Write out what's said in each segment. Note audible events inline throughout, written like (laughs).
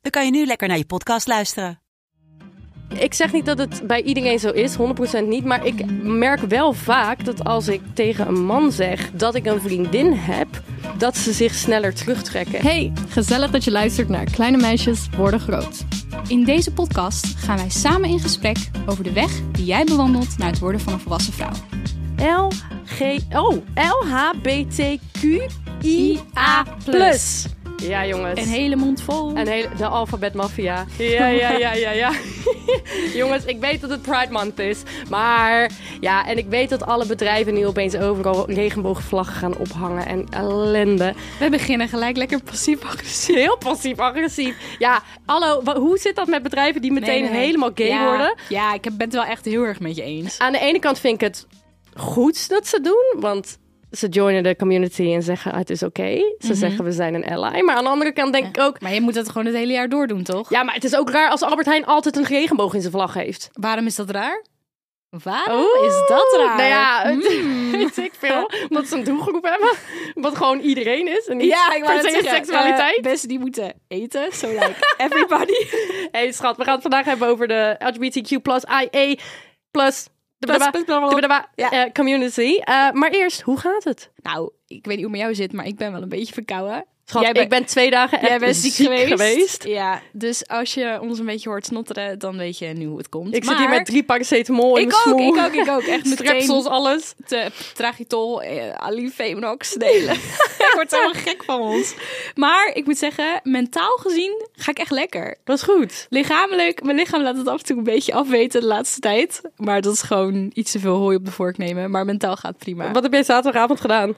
dan kan je nu lekker naar je podcast luisteren. Ik zeg niet dat het bij iedereen zo is, 100% niet. Maar ik merk wel vaak dat als ik tegen een man zeg dat ik een vriendin heb, dat ze zich sneller terugtrekken. Hey, gezellig dat je luistert naar Kleine Meisjes Worden Groot. In deze podcast gaan wij samen in gesprek over de weg die jij bewandelt naar het worden van een volwassen vrouw. L, G, oh, LHBTQIA+. Ja, jongens. Een hele mond vol. Een hele, de alfabetmafia. Ja, ja, ja, ja, ja. (laughs) Jongens, ik weet dat het Pride Month is. Maar ja, en ik weet dat alle bedrijven nu opeens overal regenboogvlaggen gaan ophangen. En ellende. We beginnen gelijk lekker passief-agressief. Heel passief-agressief. Ja, hallo, hoe zit dat met bedrijven die meteen Nee, nee, nee. helemaal gay Ja, worden? Ja, ik ben het wel echt heel erg met je eens. Aan de ene kant vind ik het goed dat ze doen, want ze joinen de community en zeggen het is oké. Ze Mhm. zeggen we zijn een ally. Maar aan de andere kant denk ik ook, Maar je moet het gewoon het hele jaar door doen, toch? ja, maar het is ook raar als Albert Heijn altijd een regenboog in zijn vlag heeft. Waarom is dat raar? Waarom is dat raar? Nou ja, het- Hmm. (laughs) weet ik veel. Omdat ze een doelgroep hebben. Wat gewoon iedereen is. En niet Ja, ik per se seksualiteit. mensen die moeten eten, zo like (laughs) everybody. hey, schat, we gaan het vandaag hebben over de LGBTQ plus IA plus community. Eh, maar eerst, hoe gaat het? Nou, ik weet niet hoe het met jou zit, maar ik ben wel een beetje verkouden. Schat, Jij ik ben twee dagen echt bent ziek, geweest. geweest. Ja, dus als je ons een beetje hoort snotteren, dan weet je nu hoe het komt. Ik zit hier met drie paracetamol in Ik mijn ook, ik ook, ik ook. Echt (laughs) Strepsels, alles. te, tragitol, eh, alifenox delen. (laughs) ik word helemaal gek van ons. Maar ik moet zeggen, mentaal gezien ga ik echt lekker. Dat is goed. Lichamelijk, mijn lichaam laat het af en toe een beetje afweten de laatste tijd. Maar dat is gewoon iets te veel hooi op de vork nemen. Maar mentaal gaat prima. Wat heb jij zaterdagavond gedaan?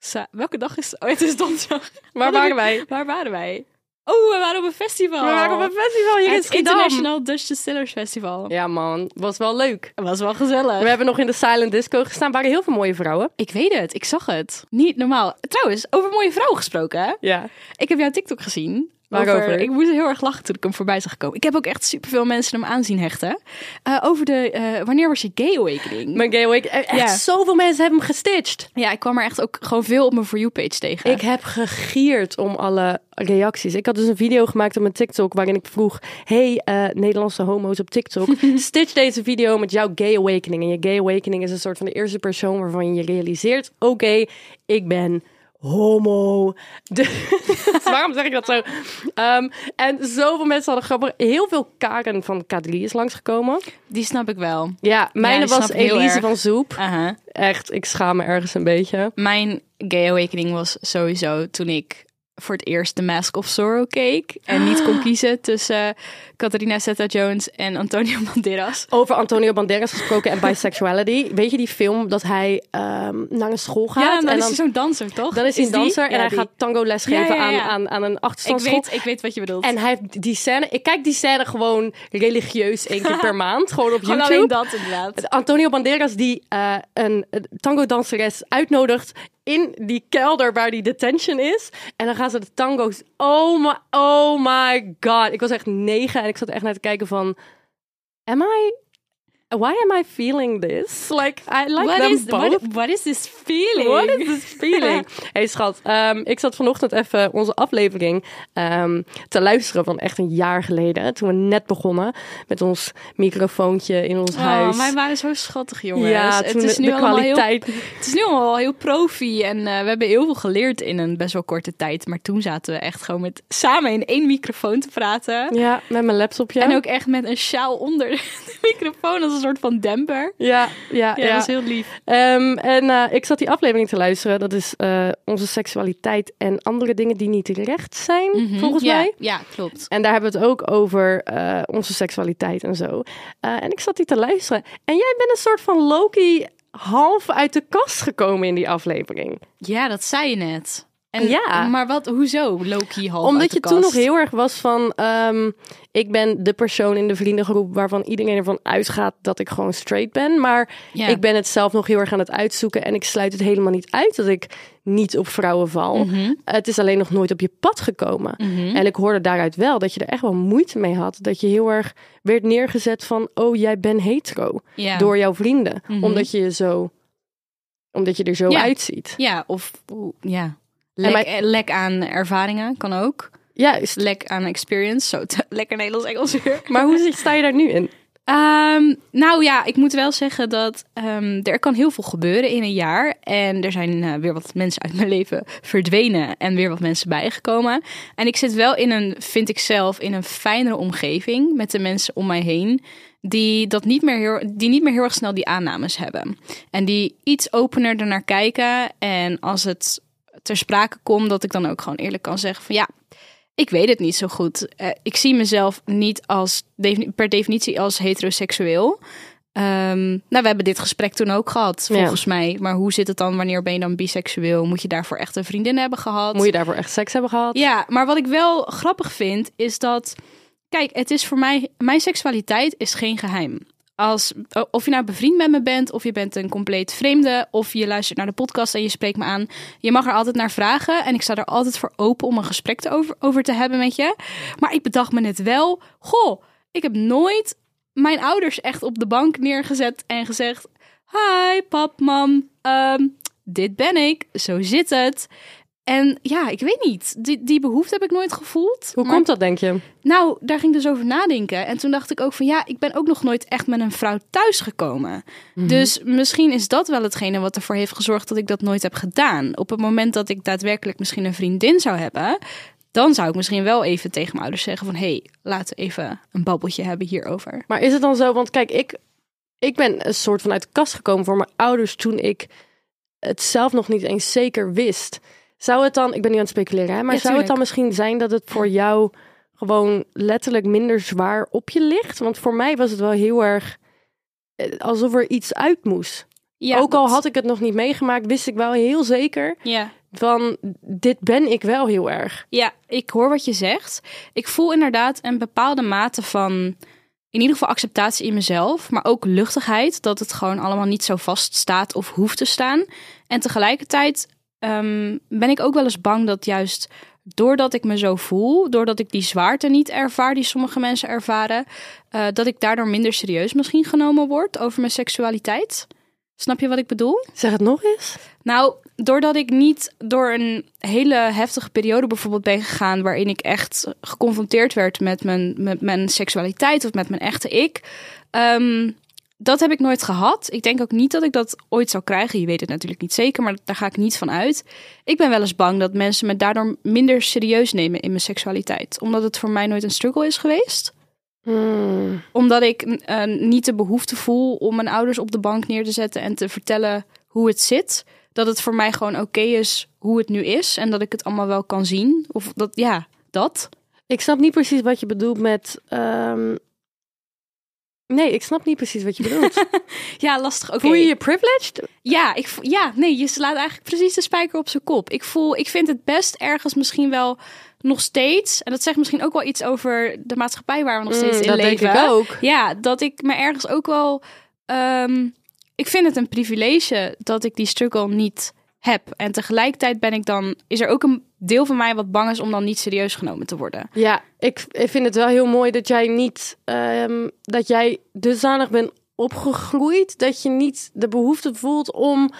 Sa- welke dag is het? Oh, het is donderdag. (laughs) Waar waren wij? Waar waren wij? Oh, we waren op een festival. We waren op een festival hier het. International Dutch Distillers Festival. Ja man, was wel leuk. Het was wel gezellig. We hebben nog in de silent disco gestaan. Waren heel veel mooie vrouwen. Ik weet het, ik zag het. Niet normaal. Trouwens, over mooie vrouwen gesproken. hè? Ja. Ik heb jouw TikTok gezien. Waarover? Over- ik moest heel erg lachen toen ik hem voorbij zag komen. Ik heb ook echt superveel mensen hem aanzien hechten. Eh, over de, eh, wanneer was je gay awakening? Mijn gay week. Echt Ja. zoveel mensen hebben hem gestitcht. Ja, ik kwam er echt ook gewoon veel op mijn For You page tegen. Ik heb gegierd om alle reacties. Ik had dus een video gemaakt op mijn TikTok waarin ik vroeg: Hey, eh, Nederlandse homo's op TikTok, (laughs) stitch deze video met jouw gay awakening. En je gay awakening is een soort van de eerste persoon waarvan je realiseert: Oké, ik ben homo. De- (laughs) Waarom zeg ik dat zo? Ehm, en zoveel mensen hadden grappig. Heel veel Karen van K3 is langsgekomen. Die snap ik wel. Ja, mijne die was Elise van Zoep. Aha. Echt, ik schaam me ergens een beetje. Mijn gay awakening was sowieso toen ik voor het eerst The Mask of Zorro keek. En niet kon kiezen tussen Catharina Zeta-Jones en Antonio (laughs) Banderas. Over Antonio Banderas gesproken en bisexuality. Weet je die film dat hij ehm, naar een school gaat? Ja, dan en is hij zo'n danser, toch? dan is hij een die? danser en Ja, hij die. gaat tango ja, ja. Aan, aan, aan een Ik achterstandsschool. weet, ik weet wat je bedoelt. En hij heeft die scène... Ik kijk die scène gewoon religieus één keer per (laughs) maand. Gewoon op YouTube. alleen dat inderdaad. Antonio Banderas die eh, een tango-danseres uitnodigt in die kelder waar die detention is. En dan gaan ze de tango's... Oh my, oh my god. Ik was echt negen en ik zat echt naar te kijken van... Am I... Why am I feeling this? Like, I like What them is, both. what, what is this feeling? What is this feeling? (laughs) hey schat, ehm, ik zat vanochtend even onze aflevering ehm, te luisteren van echt een jaar geleden. Toen we net begonnen met ons microfoontje in ons Oh, huis. wij waren zo schattig, jongens. ja, het is de, nu de allemaal heel, kwaliteit. het is nu allemaal heel profi en eh, we hebben heel veel geleerd in een best wel korte tijd. Maar toen zaten we echt gewoon met samen in één microfoon te praten. Ja, met mijn laptopje. En ook echt met een sjaal onder (laughs) de microfoon als een soort van demper. Ja, ja, ja. Ja, dat is heel lief. Ehm, en eh, ik zat die aflevering te luisteren. Dat is eh, onze seksualiteit en andere dingen die niet recht zijn, volgens ja, mij. Ja, klopt. En daar hebben we het ook over eh, onze seksualiteit en zo. En ik zat die te luisteren. En jij bent een soort van Loki half uit de kast gekomen in die aflevering. Ja, dat zei je net. En, Ja. Maar wat, hoezo Loki half Omdat je toen nog heel erg was van... ehm, ik ben de persoon in de vriendengroep waarvan iedereen ervan uitgaat dat ik gewoon straight ben. Maar Ja. ik ben het zelf nog heel erg aan het uitzoeken. En ik sluit het helemaal niet uit dat ik niet op vrouwen val. Mhm. Het is alleen nog nooit op je pad gekomen. En ik hoorde daaruit wel dat je er echt wel moeite mee had. Dat je heel erg werd neergezet van... oh, jij bent hetero. Ja. Door jouw vrienden. Mhm. Omdat je je zo... Omdat je er zo Ja. uitziet. Ja, of ja. Lek, mijn- lek aan ervaringen kan ook. Juist. Lek aan experience. Zo, (laughs) lekker Nederlands-Engels weer. Maar hoe sta je daar nu in? Ehm, nou ja, ik moet wel zeggen dat ehm, er kan heel veel gebeuren in een jaar. En er zijn eh, weer wat mensen uit mijn (laughs) leven verdwenen en weer wat mensen bijgekomen. En ik zit wel in een, vind ik zelf, in een fijnere omgeving met de mensen om mij heen. Die, dat niet meer heel, die niet meer heel erg snel die aannames hebben. En die iets opener ernaar kijken. En als het ter sprake komt, dat ik dan ook gewoon eerlijk kan zeggen van ja, ik weet het niet zo goed. Eh, ik zie mezelf niet als per definitie als heteroseksueel. Ehm, nou, we hebben dit gesprek toen ook gehad, Ja. volgens mij. Maar hoe zit het dan? Wanneer ben je dan biseksueel? Moet je daarvoor echt een vriendin hebben gehad? Moet je daarvoor echt seks hebben gehad? Ja, maar wat ik wel grappig vind, is dat... Kijk, het is voor mij... Mijn seksualiteit is geen geheim. Als, of je nou bevriend met me bent, of je bent een compleet vreemde... of je luistert naar de podcast en je spreekt me aan. Je mag er altijd naar vragen. En ik sta er altijd voor open om een gesprek te over, over te hebben met je. Maar ik bedacht me net wel... Goh, ik heb nooit mijn ouders echt op de bank neergezet en gezegd... Hi, pap, mam. ehm, dit ben ik. Zo zit het. En ja, ik weet niet. Die, die behoefte heb ik nooit gevoeld. Hoe Maar- komt dat, denk je? Nou, daar ging ik dus over nadenken. En toen dacht ik ook van ja, ik ben ook nog nooit echt met een vrouw thuisgekomen. Dus misschien is dat wel hetgene wat ervoor heeft gezorgd dat ik dat nooit heb gedaan. Op het moment dat ik daadwerkelijk misschien een vriendin zou hebben, dan zou ik misschien wel even tegen mijn ouders zeggen van hé, hey, laten we even een babbeltje hebben hierover. Maar is het dan zo? Want kijk, ik, ik ben een soort van uit de kast gekomen voor mijn ouders toen ik het zelf nog niet eens zeker wist. Zou het dan, ik ben nu aan het speculeren, hè, maar Ja, zou het dan misschien zijn dat het voor jou gewoon letterlijk minder zwaar op je ligt? Want voor mij was het wel heel erg eh, alsof er iets uit moest. Ja, Ook al dat- had ik het nog niet meegemaakt, wist ik wel heel zeker Ja. van dit ben ik wel heel erg. Ja, ik hoor wat je zegt. Ik voel inderdaad een bepaalde mate van, in ieder geval acceptatie in mezelf, maar ook luchtigheid, dat het gewoon allemaal niet zo vast staat of hoeft te staan. En tegelijkertijd ehm, ben ik ook wel eens bang dat juist doordat ik me zo voel, doordat ik die zwaarte niet ervaar die sommige mensen ervaren, eh, dat ik daardoor minder serieus misschien genomen word over mijn seksualiteit. Snap je wat ik bedoel? Zeg het nog eens. Nou, doordat ik niet door een hele heftige periode bijvoorbeeld ben gegaan, waarin ik echt geconfronteerd werd met mijn, met mijn seksualiteit of met mijn echte ik. ehm, dat heb ik nooit gehad. Ik denk ook niet dat ik dat ooit zou krijgen. Je weet het natuurlijk niet zeker, maar daar ga ik niet van uit. Ik ben wel eens bang dat mensen me daardoor minder serieus nemen in mijn seksualiteit. Omdat het voor mij nooit een struggle is geweest Hmm. omdat ik eh, niet de behoefte voel om mijn ouders op de bank neer te zetten en te vertellen hoe het zit. Dat het voor mij gewoon oké is hoe het nu is en dat ik het allemaal wel kan zien. Of dat, ja, dat. Ik snap niet precies wat je bedoelt met. ehm, Nee, ik snap niet precies wat je bedoelt. (laughs) Ja, lastig. Oké. Voel je je privileged? Ja, ik, ja, nee, je slaat eigenlijk precies de spijker op zijn kop. Ik voel, ik vind het best ergens misschien wel nog steeds. En dat zegt misschien ook wel iets over de maatschappij waar we nog steeds Mm, in dat leven. denk ik ook. Ja, dat ik me ergens ook wel. ehm, ik vind het een privilege dat ik die struggle niet heb. En tegelijkertijd ben ik dan. Is er ook een deel van mij wat bang is om dan niet serieus genomen te worden. Ja, ik, ik vind het wel heel mooi dat jij niet. ehm, dat jij dusdanig bent opgegroeid. dat je niet de behoefte voelt om.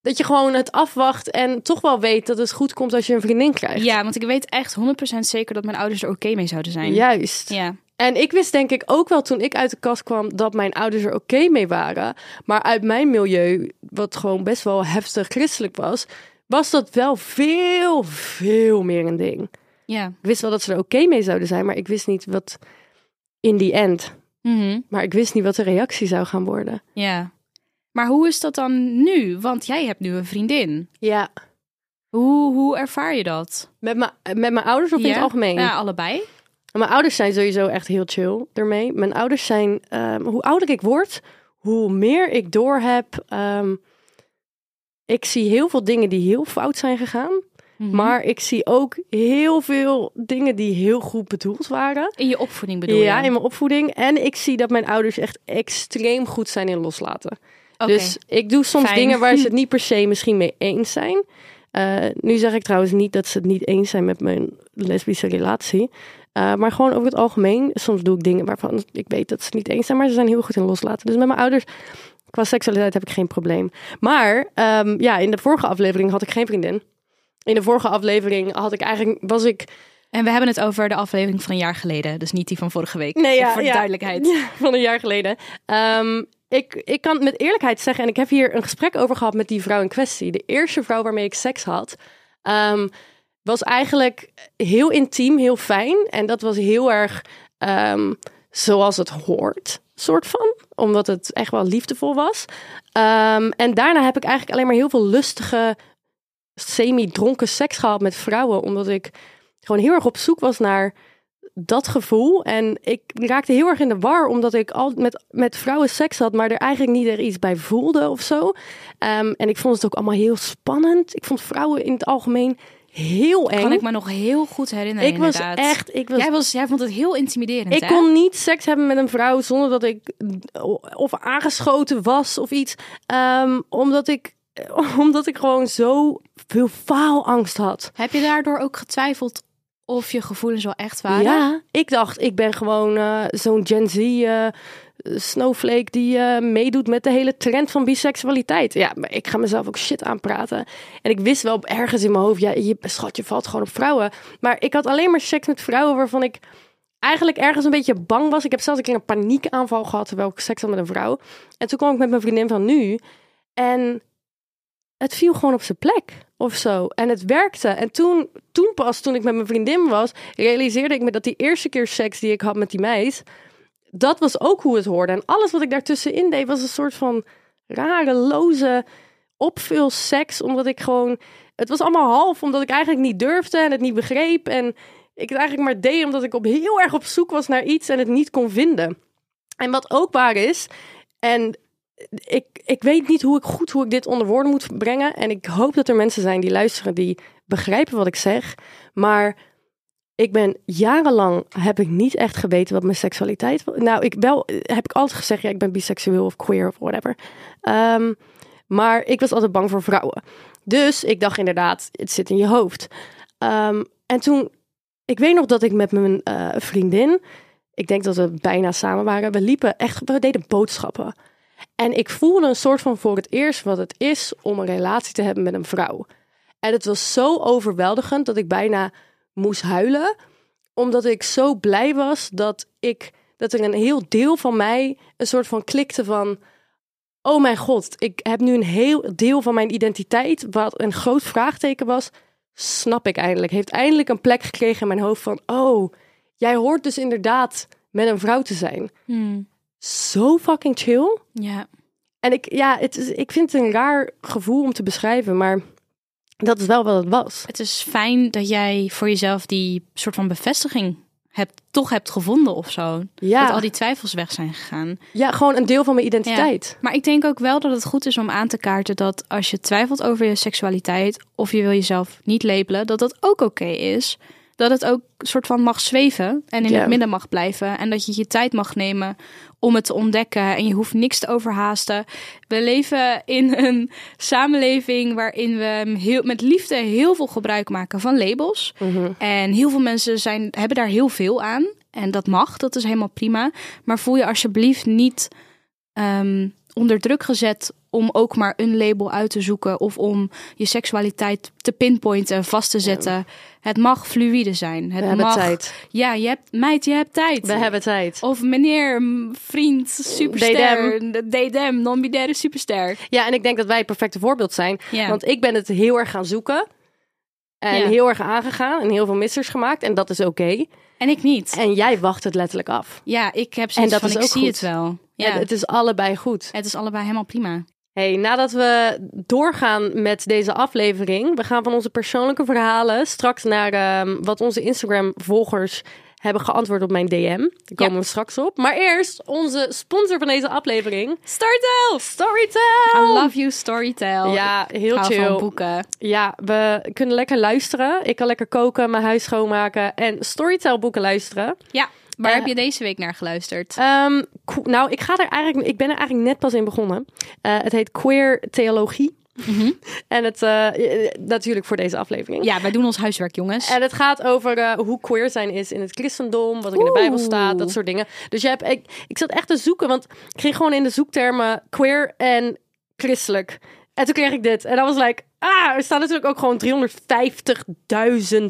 dat je gewoon het afwacht en toch wel weet dat het goed komt als je een vriendin krijgt. Ja, want ik weet echt 100% zeker dat mijn ouders er oké mee zouden zijn. Juist. Ja. En ik wist denk ik ook wel toen ik uit de kast kwam dat mijn ouders er oké mee waren. Maar uit mijn milieu, wat gewoon best wel heftig christelijk was, was dat wel veel, veel meer een ding. Ja. Ik wist wel dat ze er oké mee zouden zijn, maar ik wist niet wat in the end. Mhm. Maar ik wist niet wat de reactie zou gaan worden. Ja. Maar hoe is dat dan nu? Want jij hebt nu een vriendin. Ja. Hoe, hoe ervaar je dat? Met mijn, met mijn ouders of in het algemeen? Ja, allebei. Mijn ouders zijn sowieso echt heel chill ermee. Mijn ouders zijn, ehm, hoe ouder ik word, hoe meer ik door heb. ik zie heel veel dingen die heel fout zijn gegaan. Mhm. Maar ik zie ook heel veel dingen die heel goed bedoeld waren. In je opvoeding bedoel ja, je? in mijn opvoeding. En ik zie dat mijn ouders echt extreem goed zijn in loslaten. Dus ik doe soms Fijn. dingen waar ze het (laughs) niet per se misschien mee eens zijn. Eh, nu zeg ik trouwens niet dat ze het niet eens zijn met mijn lesbische relatie. Eh, maar gewoon over het algemeen. Soms doe ik dingen waarvan ik weet dat ze het niet eens zijn. Maar ze zijn heel goed in loslaten. Dus met mijn ouders, qua seksualiteit heb ik geen probleem. Maar ehm, ja, in de vorige aflevering had ik geen vriendin. In de vorige aflevering had ik eigenlijk, was ik En we hebben het over de aflevering van een jaar geleden. Dus niet die van vorige week. Nee, ja, voor de ja. duidelijkheid. Ja, van een jaar geleden. Ehm, ik, ik kan met eerlijkheid zeggen, en ik heb hier een gesprek over gehad met die vrouw in kwestie. De eerste vrouw waarmee ik seks had, ehm, was eigenlijk heel intiem, heel fijn. En dat was heel erg ehm, zoals het hoort, soort van. Omdat het echt wel liefdevol was. Ehm, en daarna heb ik eigenlijk alleen maar heel veel lustige, semi-dronken seks gehad met vrouwen. Omdat ik gewoon heel erg op zoek was naar dat gevoel. En ik raakte heel erg in de war, omdat ik al met, met vrouwen seks had, maar er eigenlijk niet er iets bij voelde of zo. Ehm, en ik vond het ook allemaal heel spannend. Ik vond vrouwen in het algemeen heel eng. Kan ik me nog heel goed herinneren ik was echt, ik was Jij, was, jij vond het heel intimiderend, ik hè? kon niet seks hebben met een vrouw zonder dat ik of aangeschoten was of iets. Ehm, omdat ik (laughs) omdat ik gewoon zo veel faalangst had. Heb je daardoor ook getwijfeld of je gevoelens wel echt waren? Ja, ik dacht, ik ben gewoon eh, zo'n Gen Z eh, snowflake die eh, meedoet met de hele trend van biseksualiteit. Ja, maar ik ga mezelf ook shit aanpraten. En ik wist wel ergens in mijn hoofd, ja, je schat, je valt gewoon op vrouwen. Maar ik had alleen maar seks met vrouwen waarvan ik eigenlijk ergens een beetje bang was. Ik heb zelfs een keer een paniekaanval gehad terwijl ik seks had met een vrouw. En toen kwam ik met mijn vriendin van nu. En het viel gewoon op zijn plek of zo. En het werkte. En toen, toen pas, toen ik met mijn vriendin was, realiseerde ik me dat die eerste keer seks die ik had met die meid, dat was ook hoe het hoorde. En alles wat ik daartussenin deed, was een soort van rare, loze. Omdat ik gewoon, het was allemaal half, omdat ik eigenlijk niet durfde en het niet begreep. En ik het eigenlijk maar deed omdat ik op, heel erg op zoek was naar iets en het niet kon vinden. En wat ook waar is, en ik, ik weet niet hoe ik goed hoe ik dit onder woorden moet brengen. En ik hoop dat er mensen zijn die luisteren die begrijpen wat ik zeg. Maar ik ben jarenlang heb ik niet echt geweten wat mijn seksualiteit was. Nou, ik wel heb ik altijd gezegd, ja, ik ben biseksueel of queer of whatever. Ehm, maar ik was altijd bang voor vrouwen. Dus ik dacht inderdaad, het zit in je hoofd. Ehm, en toen, ik weet nog dat ik met mijn eh, vriendin, ik denk dat we bijna samen waren, we liepen echt, we deden boodschappen. En ik voelde een soort van voor het eerst wat het is om een relatie te hebben met een vrouw. En het was zo overweldigend dat ik bijna moest huilen. Omdat ik zo blij was dat ik dat er een heel deel van mij een soort van klikte van. Oh mijn god, ik heb nu een heel deel van mijn identiteit, wat een groot vraagteken was, snap ik eindelijk. Heeft eindelijk een plek gekregen in mijn hoofd van, oh, jij hoort dus inderdaad met een vrouw te zijn. Hmm, Zo fucking chill. ja. En ik, ja, het is, ik vind het een raar gevoel om te beschrijven, maar dat is wel wat het was. Het is fijn dat jij voor jezelf die soort van bevestiging hebt, toch hebt gevonden of zo. Ja. Dat al die twijfels weg zijn gegaan. Ja, gewoon een deel van mijn identiteit. Maar ik denk ook wel dat het goed is om aan te kaarten dat als je twijfelt over je seksualiteit of je wil jezelf niet labelen, dat dat ook oké is. Dat het ook soort van mag zweven en in het midden mag blijven. En dat je je tijd mag nemen om het te ontdekken. En je hoeft niks te overhaasten. We leven in een samenleving waarin we heel, met liefde heel veel gebruik maken van labels. Mhm. En heel veel mensen zijn, hebben daar heel veel aan. En dat mag, dat is helemaal prima. Maar voel je alsjeblieft niet ehm, onder druk gezet om ook maar een label uit te zoeken. Of om je seksualiteit te pinpointen, vast te zetten. Het mag fluïde zijn. Het We hebben mag, tijd. Ja, je hebt, meid, je hebt tijd. We hebben tijd. Of meneer, vriend, superster, DDM, non-binaire superster. Ja, en ik denk dat wij het perfecte voorbeeld zijn. Ja. Want ik ben het heel erg gaan zoeken. En Ja. heel erg aangegaan. En heel veel missers gemaakt. En dat is oké. En ik niet. En jij wacht het letterlijk af. Ja, ik heb zoiets dat van, is ik ook zie goed. het wel. Ja. Ja, het is allebei goed. het is allebei helemaal prima. Hey, nadat we doorgaan met deze aflevering, we gaan van onze persoonlijke verhalen straks naar ehm, wat onze Instagram-volgers hebben geantwoord op mijn DM. Daar komen we straks op. Maar eerst onze sponsor van deze aflevering. Storytel! Storytel! I love you, Storytel. Ja, heel Ik chill. van boeken. Ja, we kunnen lekker luisteren. Ik kan lekker koken, mijn huis schoonmaken en Storytel boeken luisteren. Ja, waar Eh, heb je deze week naar geluisterd? Ehm, nou, ik ga er eigenlijk, ik ben er eigenlijk net pas in begonnen. Eh, het heet Queer Theologie. (laughs) En het, eh, eh, natuurlijk voor deze aflevering. ja, wij doen ons huiswerk, jongens. En het gaat over eh, hoe queer zijn is in het christendom, wat er in de Bijbel staat, dat soort dingen. Dus je hebt, ik, ik zat echt te zoeken, want ik ging gewoon in de zoektermen queer en christelijk. En toen kreeg ik dit. En dan was like, ah, er staan natuurlijk ook gewoon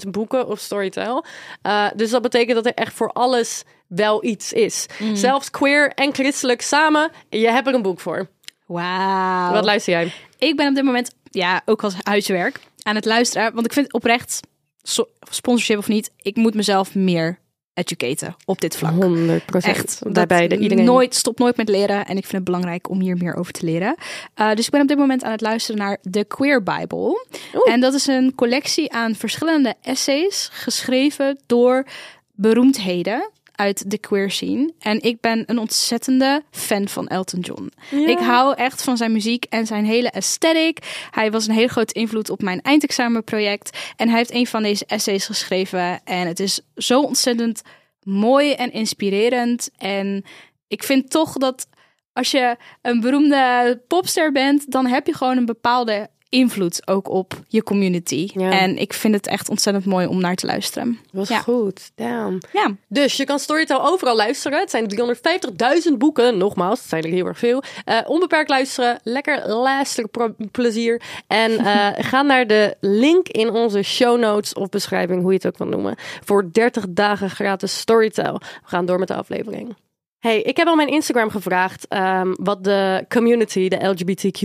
350.000 boeken op Storytel. Eh, dus dat betekent dat er echt voor alles wel iets is. Zelfs queer en christelijk samen, je hebt er een boek voor. Wauw. Wat luister jij? Ik ben op dit moment, ja, ook als huiswerk aan het luisteren. Want ik vind oprecht, so- sponsorship of niet, ik moet mezelf meer educaten op dit vlak. 100 procent. Echt. Daarbij de, iedereen. Nooit, stop nooit met leren. En ik vind het belangrijk om hier meer over te leren. Uh, dus ik ben op dit moment aan het luisteren naar The Queer Bible. Oeh. En dat is een collectie aan verschillende essays geschreven door beroemdheden uit de queer scene. En ik ben een ontzettende fan van Elton John. Ja. Ik hou echt van zijn muziek en zijn hele aesthetic. Hij was een hele grote invloed op mijn eindexamenproject. En hij heeft een van deze essays geschreven. En het is zo ontzettend mooi en inspirerend. En ik vind toch dat als je een beroemde popster bent, dan heb je gewoon een bepaalde invloed ook op je community. Ja. En ik vind het echt ontzettend mooi om naar te luisteren. Was Ja. goed. Damn. Ja, Dus je kan Storytel overal luisteren. Het zijn 350.000 boeken. Nogmaals, het zijn er heel erg veel. Eh, onbeperkt luisteren. Lekker luisterplezier. En eh, (laughs) ga naar de link in onze show notes of beschrijving, hoe je het ook wil noemen. Voor 30 dagen gratis Storytel. We gaan door met de aflevering. Hey, ik heb al mijn Instagram gevraagd ehm, wat de community, de LGBTQ+,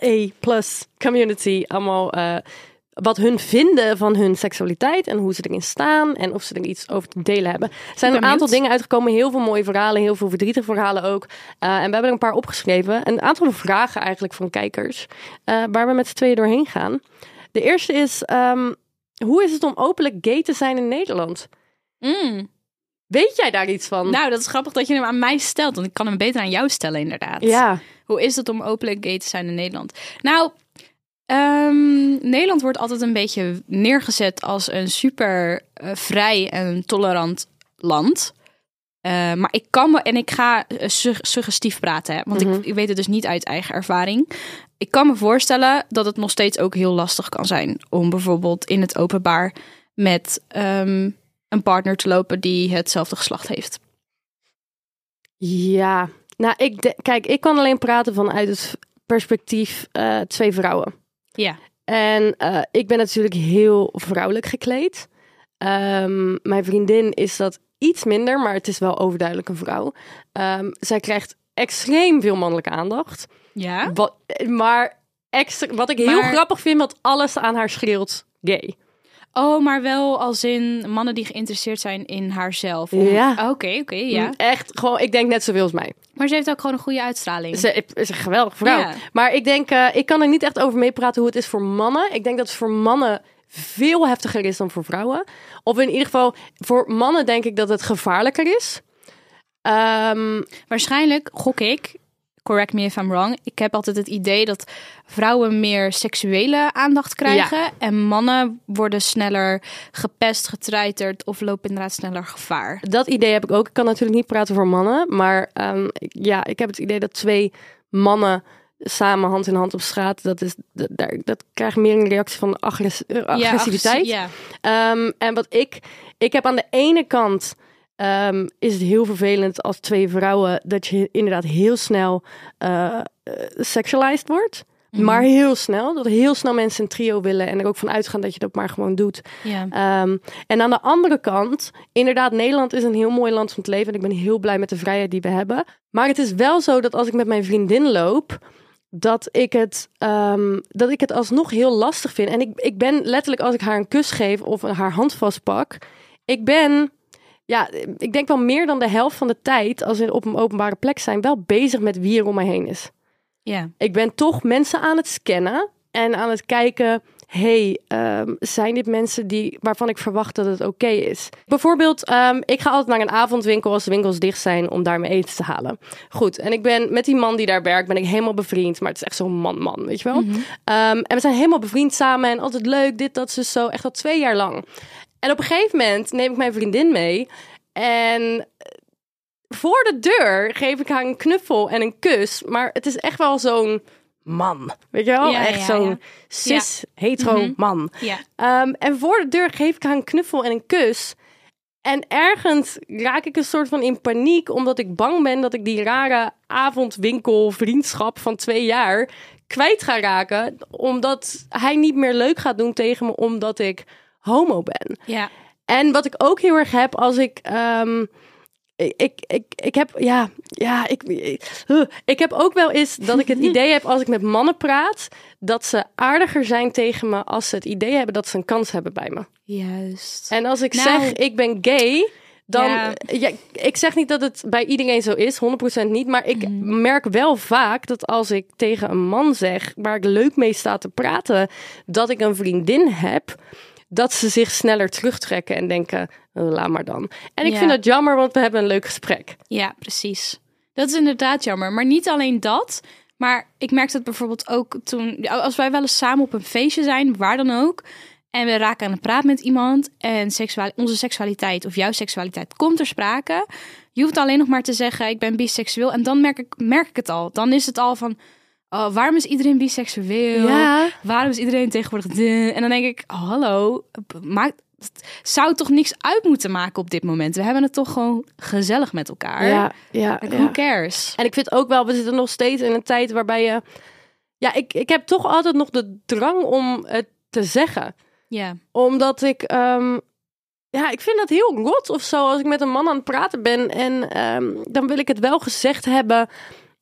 IA+, community, allemaal eh, wat hun vinden van hun seksualiteit en hoe ze erin staan en of ze er iets over te delen hebben. Er zijn een aantal dingen uitgekomen, heel veel mooie verhalen, heel veel verdrietige verhalen ook. Eh, en we hebben er een paar opgeschreven. Een aantal vragen eigenlijk van kijkers, eh, waar we met z'n tweeën doorheen gaan. De eerste is, ehm, hoe is het om openlijk gay te zijn in Nederland? Mm. Weet jij daar iets van? Nou, dat is grappig dat je hem aan mij stelt, want ik kan hem beter aan jou stellen, inderdaad. ja. Hoe is het om openlijk gay te zijn in Nederland? Nou, ehm, Nederland wordt altijd een beetje neergezet als een super eh, vrij en tolerant land. Eh, maar ik kan me, en ik ga eh, sug- suggestief praten, hè, want ik, ik weet het dus niet uit eigen ervaring. Ik kan me voorstellen dat het nog steeds ook heel lastig kan zijn om bijvoorbeeld in het openbaar met ehm, een partner te lopen die hetzelfde geslacht heeft. Ja, nou, ik de- kijk, ik kan alleen praten vanuit het perspectief eh, twee vrouwen. Ja. En eh, ik ben natuurlijk heel vrouwelijk gekleed. Ehm, mijn vriendin is dat iets minder, maar het is wel overduidelijk een vrouw. Ehm, zij krijgt extreem veel mannelijke aandacht. Ja. Wat, maar extra, wat ik heel Maar- grappig vind, dat alles aan haar schreeuwt gay. Oh, maar wel als in mannen die geïnteresseerd zijn in haarzelf. Om- Ja. Oh, Oké, oké, ja. Mm, Echt, gewoon, ik denk net zoveel als mij. Maar ze heeft ook gewoon een goede uitstraling. Ze is een geweldige vrouw. Ja. Maar ik denk, eh, ik kan er niet echt over meepraten hoe het is voor mannen. Ik denk dat het voor mannen veel heftiger is dan voor vrouwen. Of in ieder geval, voor mannen denk ik dat het gevaarlijker is. Ehm, Waarschijnlijk, gok ik, correct me if I'm wrong, ik heb altijd het idee dat vrouwen meer seksuele aandacht krijgen en mannen worden sneller gepest, getreiterd of lopen inderdaad sneller gevaar. dat idee heb ik ook. Ik kan natuurlijk niet praten voor mannen. Maar ehm, ja, ik heb het idee dat twee mannen samen hand in hand op straat, dat, is, dat, dat krijgt meer een reactie van agress- agressiviteit. Ja, Ehm, en wat ik, ik heb aan de ene kant ehm, is het heel vervelend als twee vrouwen dat je inderdaad heel snel eh, sexualized wordt. Maar heel snel. Dat heel snel mensen een trio willen en er ook van uitgaan dat je dat maar gewoon doet. Ehm, en aan de andere kant, inderdaad, Nederland is een heel mooi land om te leven. En ik ben heel blij met de vrijheid die we hebben. Maar het is wel zo dat als ik met mijn vriendin loop, dat ik het, ehm, dat ik het alsnog heel lastig vind. En ik, ik ben letterlijk, als ik haar een kus geef of haar hand vastpak, ik ben, ja, ik denk wel meer dan de helft van de tijd, als we op een openbare plek zijn, wel bezig met wie er om mij heen is. ja. Ik ben toch mensen aan het scannen en aan het kijken. hey, ehm, zijn dit mensen die, waarvan ik verwacht dat het oké is? Bijvoorbeeld, ehm, ik ga altijd naar een avondwinkel als de winkels dicht zijn om daar mijn eten te halen. Goed, en ik ben met die man die daar werkt, ben ik helemaal bevriend. Maar het is echt zo'n man-man, weet je wel? Ehm, en we zijn helemaal bevriend samen en altijd leuk, dit, dat, ze zo, echt al twee jaar lang. En op een gegeven moment neem ik mijn vriendin mee en voor de deur geef ik haar een knuffel en een kus. Maar het is echt wel zo'n man. Weet je wel? Ja, echt ja, zo'n ja. cis, hetero Mhm. man. Ehm, en voor de deur geef ik haar een knuffel en een kus. En ergens raak ik een soort van in paniek, omdat ik bang ben dat ik die rare avondwinkel vriendschap van twee jaar kwijt ga raken. Omdat hij niet meer leuk gaat doen tegen me, omdat ik homo ben. Ja. En wat ik ook heel erg heb als ik. ehm, ik, ik, ik, ik heb, ja, ja, ik, uh, ik heb ook wel eens dat ik het (laughs) idee heb als ik met mannen praat, dat ze aardiger zijn tegen me als ze het idee hebben dat ze een kans hebben bij me. Juist. En als ik Nou. zeg ik ben gay, dan, Ja. ja. ik zeg niet dat het bij iedereen zo is, 100% niet, maar ik Mhm. merk wel vaak dat als ik tegen een man zeg waar ik leuk mee sta te praten, dat ik een vriendin heb, dat ze zich sneller terugtrekken en denken, "Oh, laat maar dan. En ik Ja. vind dat jammer, want we hebben een leuk gesprek. Ja, precies. Dat is inderdaad jammer. Maar niet alleen dat. Maar ik merkte het bijvoorbeeld ook toen... Als wij wel eens samen op een feestje zijn, waar dan ook... en we raken aan het praten met iemand... en seksual, onze seksualiteit of jouw seksualiteit komt ter sprake... je hoeft alleen nog maar te zeggen, ik ben biseksueel... en dan merk ik, merk ik het al. Dan is het al van... Oh, waarom is iedereen biseksueel? Ja. Waarom is iedereen tegenwoordig... de? En dan denk ik, oh, hallo, maakt... Zou toch niks uit moeten maken op dit moment? We hebben het toch gewoon gezellig met elkaar. Ja, ja, Like, ja. Who cares? En ik vind ook wel, we zitten nog steeds in een tijd waarbij je... Ja, ik, ik heb toch altijd nog de drang om het te zeggen. Ja. Omdat ik, ehm, ja, ik vind dat heel rot of zo als ik met een man aan het praten ben. En ehm, dan wil ik het wel gezegd hebben,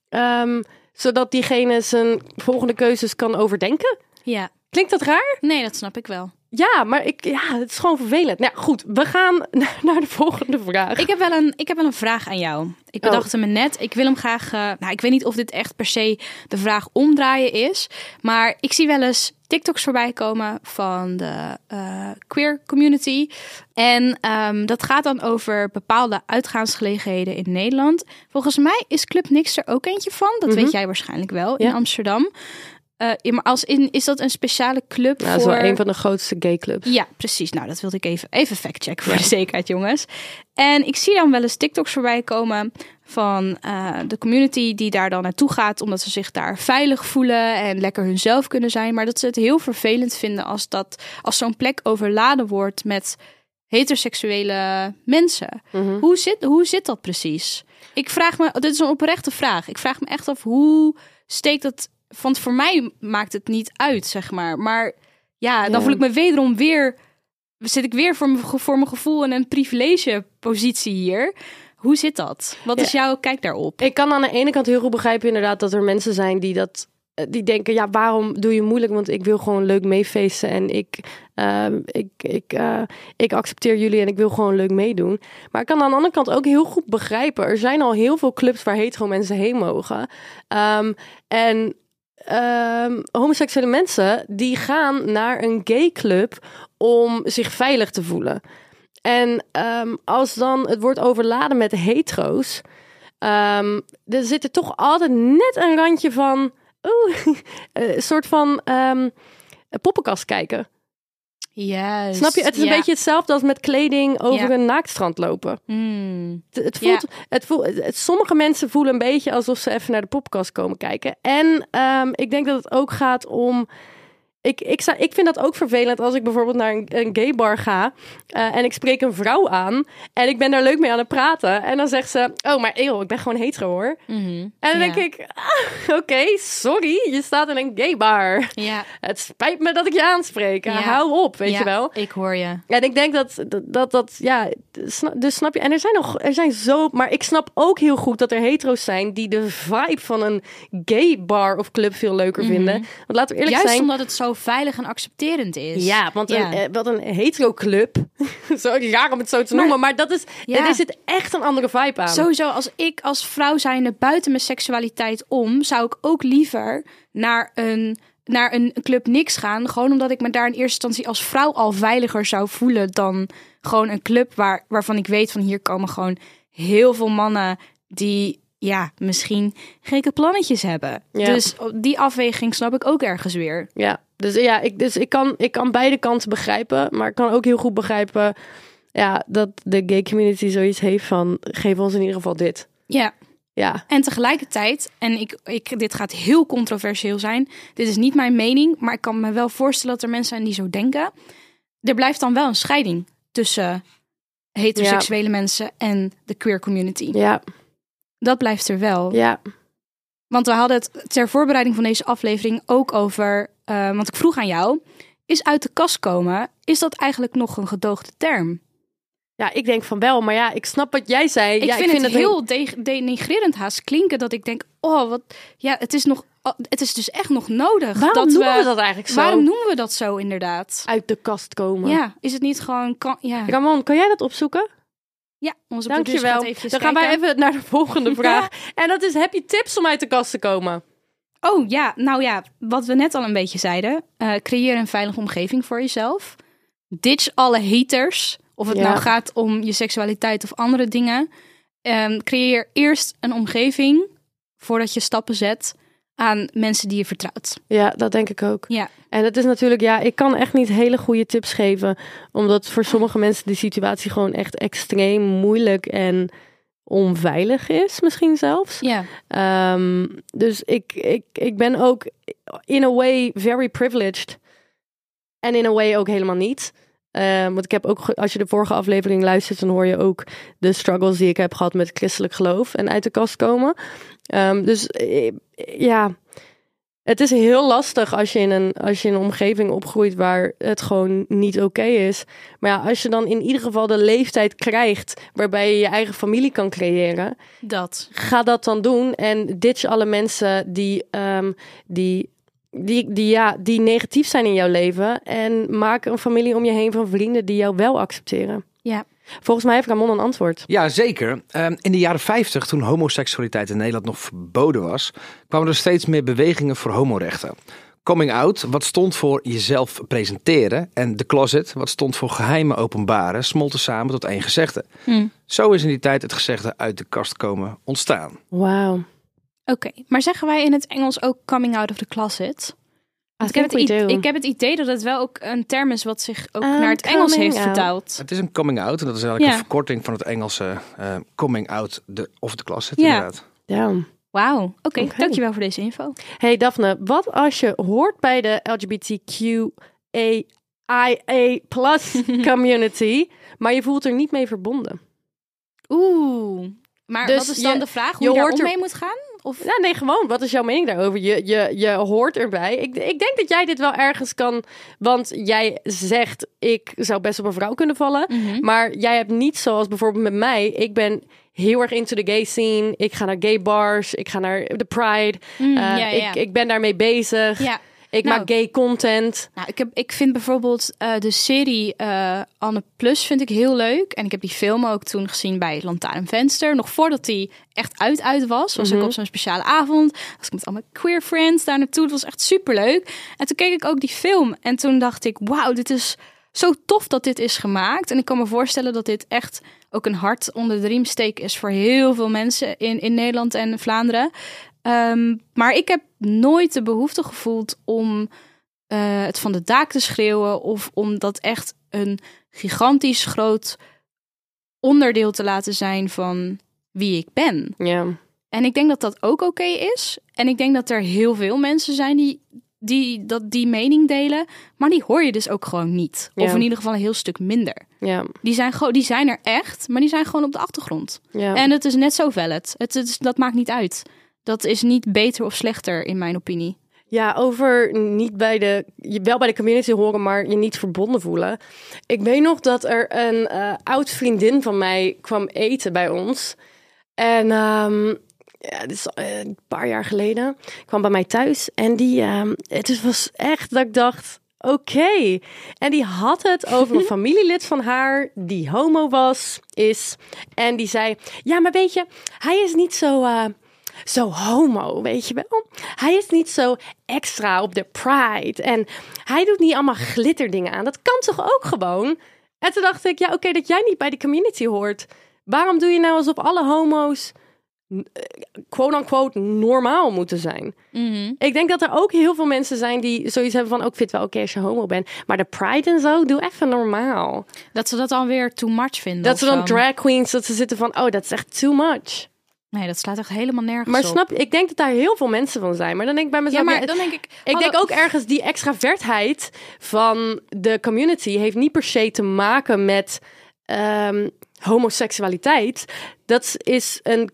ehm, zodat diegene zijn volgende keuzes kan overdenken. Ja. Klinkt dat raar? Nee, dat snap ik wel. Ja, maar ik, ja, het is gewoon vervelend. Nou goed, we gaan (laughs) naar, de volgende vraag. Ik heb wel een, ik heb wel een vraag aan jou. Ik Oh. bedacht me net, ik wil hem graag... eh, nou, ik weet niet of dit echt per se de vraag omdraaien is. Maar ik zie wel eens TikToks voorbij komen van de eh, queer community. En ehm, dat gaat dan over bepaalde uitgaansgelegenheden in Nederland. Volgens mij is Club Nix er ook eentje van. Dat weet jij waarschijnlijk wel in Mhm. Amsterdam. Eh, ja, maar als in, is dat een speciale club nou, dat voor... is wel een van de grootste gay clubs. Ja, precies. Nou, dat wilde ik even, even factchecken voor de zekerheid, jongens. En ik zie dan wel eens TikToks voorbij komen van eh, de community die daar dan naartoe gaat, omdat ze zich daar veilig voelen en lekker hunzelf kunnen zijn. Maar dat ze het heel vervelend vinden als, dat, als zo'n plek overladen wordt met heteroseksuele mensen. Mhm. Hoe, zit, hoe zit dat precies? Ik vraag me, dit is een oprechte vraag. Ik vraag me echt af hoe steekt dat. Want voor mij maakt het niet uit, zeg maar. Maar ja, dan Ja. voel ik me wederom weer. Zit ik weer voor voor mijn gevoel in een privilege-positie hier? Hoe zit dat? Wat is jouw kijk daarop? Ik kan aan de ene kant heel goed begrijpen inderdaad dat er mensen zijn die dat eh, die denken, ja, waarom doe je moeilijk? Want ik wil gewoon leuk meefeesten en ik, ehm, ik, ik, eh, ik accepteer jullie en ik wil gewoon leuk meedoen. Maar ik kan aan de andere kant ook heel goed begrijpen. Er zijn al heel veel clubs waar hetero mensen heen mogen. Ehm, en ehm, homoseksuele mensen die gaan naar een gay club om zich veilig te voelen. En ehm, als dan het wordt overladen met hetero's, ehm, er zit er toch altijd net een randje van, oeh, (laughs) een soort van ehm, poppenkast kijken. Juist. Snap je? Het is een Ja. beetje hetzelfde als met kleding over Ja. een naaktstrand lopen. Hmm. Het, het voelt, het voelt, het- sommige mensen voelen een beetje alsof ze even naar de poppenkast komen kijken. En ik denk dat het ook gaat om. Ik, ik, ik vind dat ook vervelend als ik bijvoorbeeld naar een, een gay bar ga eh, en ik spreek een vrouw aan en ik ben daar leuk mee aan het praten. En dan zegt ze: Oh, maar eeuw, ik ben gewoon hetero hoor. Mhm. En dan Ja. denk ik: ah, Oké, sorry, je staat in een gay bar. Ja. Het spijt me dat ik je aanspreek. Ja. Hou op, weet je wel. Ik hoor je. En ik denk dat dat, dat, dat ja, dus snap je. En er zijn nog, er zijn zo, maar ik snap ook heel goed dat er hetero's zijn die de vibe van een gay bar of club veel leuker vinden. Want laten we eerlijk Mhm. Juist zijn. omdat het zo veilig en accepterend is. Ja, want Ja. Een, eh, wat een hetero club, (laughs) zo raar om het zo te noemen, maar dat is, Ja. er zit echt een andere vibe aan. Sowieso, als ik als vrouw zijnde buiten mijn seksualiteit om, zou ik ook liever naar een naar een club niks gaan. Gewoon omdat ik me daar in eerste instantie als vrouw al veiliger zou voelen dan gewoon een club waar, waarvan ik weet van hier komen gewoon heel veel mannen die ja, misschien gekke plannetjes hebben. Ja. Dus die afweging snap ik ook ergens weer. Ja, dus ja, ik, dus ik, kan, ik kan beide kanten begrijpen. Maar ik kan ook heel goed begrijpen ja, dat de gay community zoiets heeft van... geef ons in ieder geval dit. Ja, Ja, En tegelijkertijd, en ik, ik, dit gaat heel controversieel zijn. Dit is niet mijn mening, maar ik kan me wel voorstellen dat er mensen zijn die zo denken. Er blijft dan wel een scheiding tussen heteroseksuele mensen en de queer community. ja, Dat blijft er wel. ja. Want we hadden het ter voorbereiding van deze aflevering ook over. eh, want ik vroeg aan jou: is uit de kast komen, is dat eigenlijk nog een gedoogde term? Ja, ik denk van wel. Maar ja, ik snap wat jij zei. Ik, ja, vind, het een- heel de- denigrerend haast klinken dat ik denk: oh, wat. Ja, het is nog. oh, Het is dus echt nog nodig. Waarom dat noemen we dat eigenlijk zo? Waarom noemen we dat zo inderdaad? Uit de kast komen. Ja, is het niet gewoon. Kan, ja. Ramon, kan jij dat opzoeken? Ja, onze Dankjewel. Dan gaan wij even naar de volgende (laughs) vraag. En dat is, heb je tips om uit de kast te komen? Oh ja, nou ja, wat we net al een beetje zeiden. eh, creëer een veilige omgeving voor jezelf. Ditch alle haters. Of het Ja. nou gaat om je seksualiteit of andere dingen. Ehm, creëer eerst een omgeving voordat je stappen zet aan mensen die je vertrouwt. Ja, dat denk ik ook. Ja, En het is natuurlijk, ja, ik kan echt niet hele goede tips geven. Omdat voor sommige mensen die situatie gewoon echt extreem moeilijk en onveilig is, misschien zelfs. ja. Ehm, dus ik, ik, ik ben ook in a way very privileged. En in a way ook helemaal niet. Ehm, want ik heb ook, als je de vorige aflevering luistert, dan hoor je ook de struggles die ik heb gehad met christelijk geloof en uit de kast komen. Ehm, dus eh, ja, het is heel lastig als je, in een, als je in een omgeving opgroeit waar het gewoon niet oké is. Maar ja, als je dan in ieder geval de leeftijd krijgt waarbij je je eigen familie kan creëren, dat. ga dat dan doen en ditch alle mensen die, ehm, die, die, die, ja, die negatief zijn in jouw leven. En maak een familie om je heen van vrienden die jou wel accepteren. Ja. Volgens mij heeft Ramon een antwoord. Ja, zeker. Ehm, in de jaren 50, toen homoseksualiteit in Nederland nog verboden was, kwamen er steeds meer bewegingen voor homorechten. Coming out, wat stond voor jezelf presenteren, en The Closet, wat stond voor geheime openbaren, smolten samen tot één gezegde. Hm. Zo is in die tijd het gezegde uit de kast komen ontstaan. Wauw. Oké, maar zeggen wij in het Engels ook coming out of the closet? Ik, heb het ik heb het idee dat het wel ook een term is wat zich ook I'm naar het Engels heeft out. vertaald. Het is een coming out, en dat is eigenlijk Ja. een verkorting van het Engelse eh, coming out the, of the closet, Ja. inderdaad. Damn. Wauw, oké, dankjewel voor deze info. Hey Daphne, wat als je hoort bij de LGBTQIA plus (laughs) community, maar je voelt er niet mee verbonden? Oeh, maar Dus wat is dan je- de vraag? Hoe je je, daar hoort om er- mee moet gaan? Of... Ja, nee, gewoon. Wat is jouw mening daarover? Je, je, je hoort erbij. Ik, ik denk dat jij dit wel ergens kan. Want jij zegt, ik zou best op een vrouw kunnen vallen. Mhm. Maar jij hebt niet zoals bijvoorbeeld met mij. Ik ben heel erg into the gay scene. Ik ga naar gay bars. Ik ga naar de Pride. Mm, Eh, ja. Ik, ik ben daarmee bezig. Ja, Ik Nou. maak gay content. nou, ik, heb, ik vind bijvoorbeeld eh, de serie eh, Anne Plus vind ik heel leuk. En ik heb die film ook toen gezien bij Lantaarnvenster. Nog voordat die echt uit uit was. Was Mhm. ik op zo'n speciale avond. Was ik met allemaal queer friends daar naartoe. Het was echt super leuk. En toen keek ik ook die film. En toen dacht ik, wauw, dit is zo tof dat dit is gemaakt. En ik kan me voorstellen dat dit echt ook een hart onder de riem steek is voor heel veel mensen in, in Nederland en Vlaanderen. Ehm, maar ik heb nooit de behoefte gevoeld om eh, het van de daak te schreeuwen of om dat echt een gigantisch groot onderdeel te laten zijn van wie ik ben. Ja. En ik denk dat dat ook oké is. En ik denk dat er heel veel mensen zijn die, die dat die mening delen, maar die hoor je dus ook gewoon niet. Of in ieder geval een heel stuk minder. Ja. Die zijn, gewoon, die zijn er echt, maar die zijn gewoon op de achtergrond. Ja. En het is net zo valid. Het is, dat maakt niet uit. Dat is niet beter of slechter in mijn opinie. Ja, over niet bij de, je wel bij de community horen, maar je niet verbonden voelen. Ik weet nog dat er een eh, oud vriendin van mij kwam eten bij ons. En ehm, ja, dit is eh, een paar jaar geleden. kwam bij mij thuis. En die, ehm, het was echt dat ik dacht, oké. En die had het over een (laughs) familielid van haar die homo was, is. En die zei, ja, maar weet je, hij is niet zo... eh, zo homo, weet je wel. Hij is niet zo extra op de pride. En hij doet niet allemaal glitterdingen aan. Dat kan toch ook gewoon? En toen dacht ik, ja, oké, dat jij niet bij die community hoort. Waarom doe je nou alsof alle homo's eh, quote-unquote normaal moeten zijn? Mhm. Ik denk dat er ook heel veel mensen zijn die zoiets hebben van... ook vind het wel oké als je homo bent. Maar de pride en zo, doe even normaal. Dat ze dat dan weer too much vinden. Dat ze dan zo. drag queens, dat ze zitten van... oh, dat is echt too much. Nee, dat slaat echt helemaal nergens Maar op. snap je, ik denk dat daar heel veel mensen van zijn. Maar dan denk ik bij mezelf... Ja, maar dan denk ik... Ik denk ook ergens die extravertheid van de community heeft niet per se te maken met ehm, homoseksualiteit. Dat is een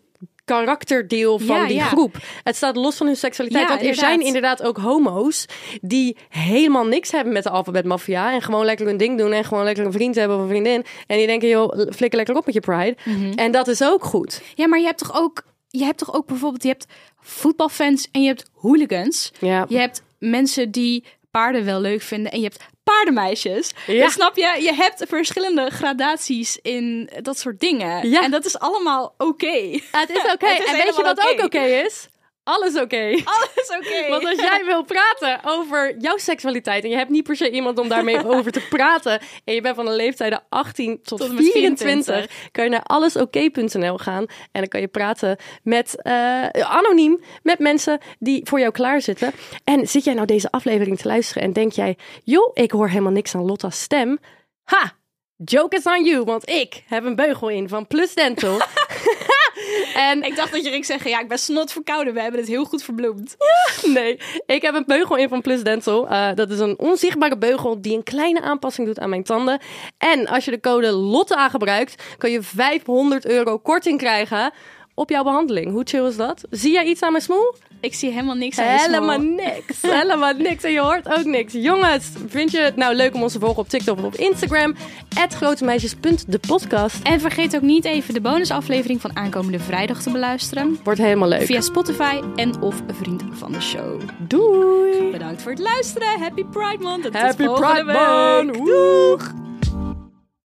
karakterdeel van Ja, die ja. groep. Het staat los van hun seksualiteit. Ja, want er inderdaad. zijn inderdaad ook homo's die helemaal niks hebben met de alfabetmafia en gewoon lekker hun ding doen en gewoon lekker een vriend hebben of een vriendin. En die denken, joh, flikker lekker op met je pride. Mhm. En dat is ook goed. Ja, maar je hebt toch ook... Je hebt toch ook bijvoorbeeld... Je hebt voetbalfans en je hebt hooligans. Ja. Je hebt mensen die paarden wel leuk vinden en je hebt paardenmeisjes. Ja. Snap je? Je hebt verschillende gradaties in dat soort dingen. Ja. En dat is allemaal oké. Het is oké. (laughs) En weet je wat ook oké is? Alles oké. Alles oké. (laughs) Want als jij wil praten over jouw seksualiteit en je hebt niet per se iemand om daarmee (laughs) over te praten en je bent van de leeftijden 18 tot, Tot en met 24, 24, kan je naar allesoké.nl gaan en dan kan je praten met eh, anoniem met mensen die voor jou klaarzitten. En zit jij nou deze aflevering te luisteren en denk jij, joh, ik hoor helemaal niks aan Lotta's stem. Ha! Joke is on you, want ik heb een beugel in van Plus Dental. (laughs) en Ik dacht dat je ging zeggen, ja, ik ben snot verkouden. We hebben het heel goed verbloemd. Nee, ik heb een beugel in van Plus Dental. Eh, dat is een onzichtbare beugel die een kleine aanpassing doet aan mijn tanden. En als je de code LOTTE gebruikt, kan je 500 euro korting krijgen op jouw behandeling. Hoe chill is dat? Zie jij iets aan mijn smoel? Ik zie helemaal niks aan je Helemaal small. niks. (laughs) Helemaal niks. En je hoort ook niks. Jongens, vind je het nou leuk om ons te volgen op TikTok of op Instagram? grotemeisjes.depodcast. En vergeet ook niet even de bonusaflevering van aankomende vrijdag te beluisteren. Wordt helemaal leuk. Via Spotify en of vriend van de show. Doei. Bedankt voor het luisteren. Happy Pride Month. Happy Pride week. Month. Doeg.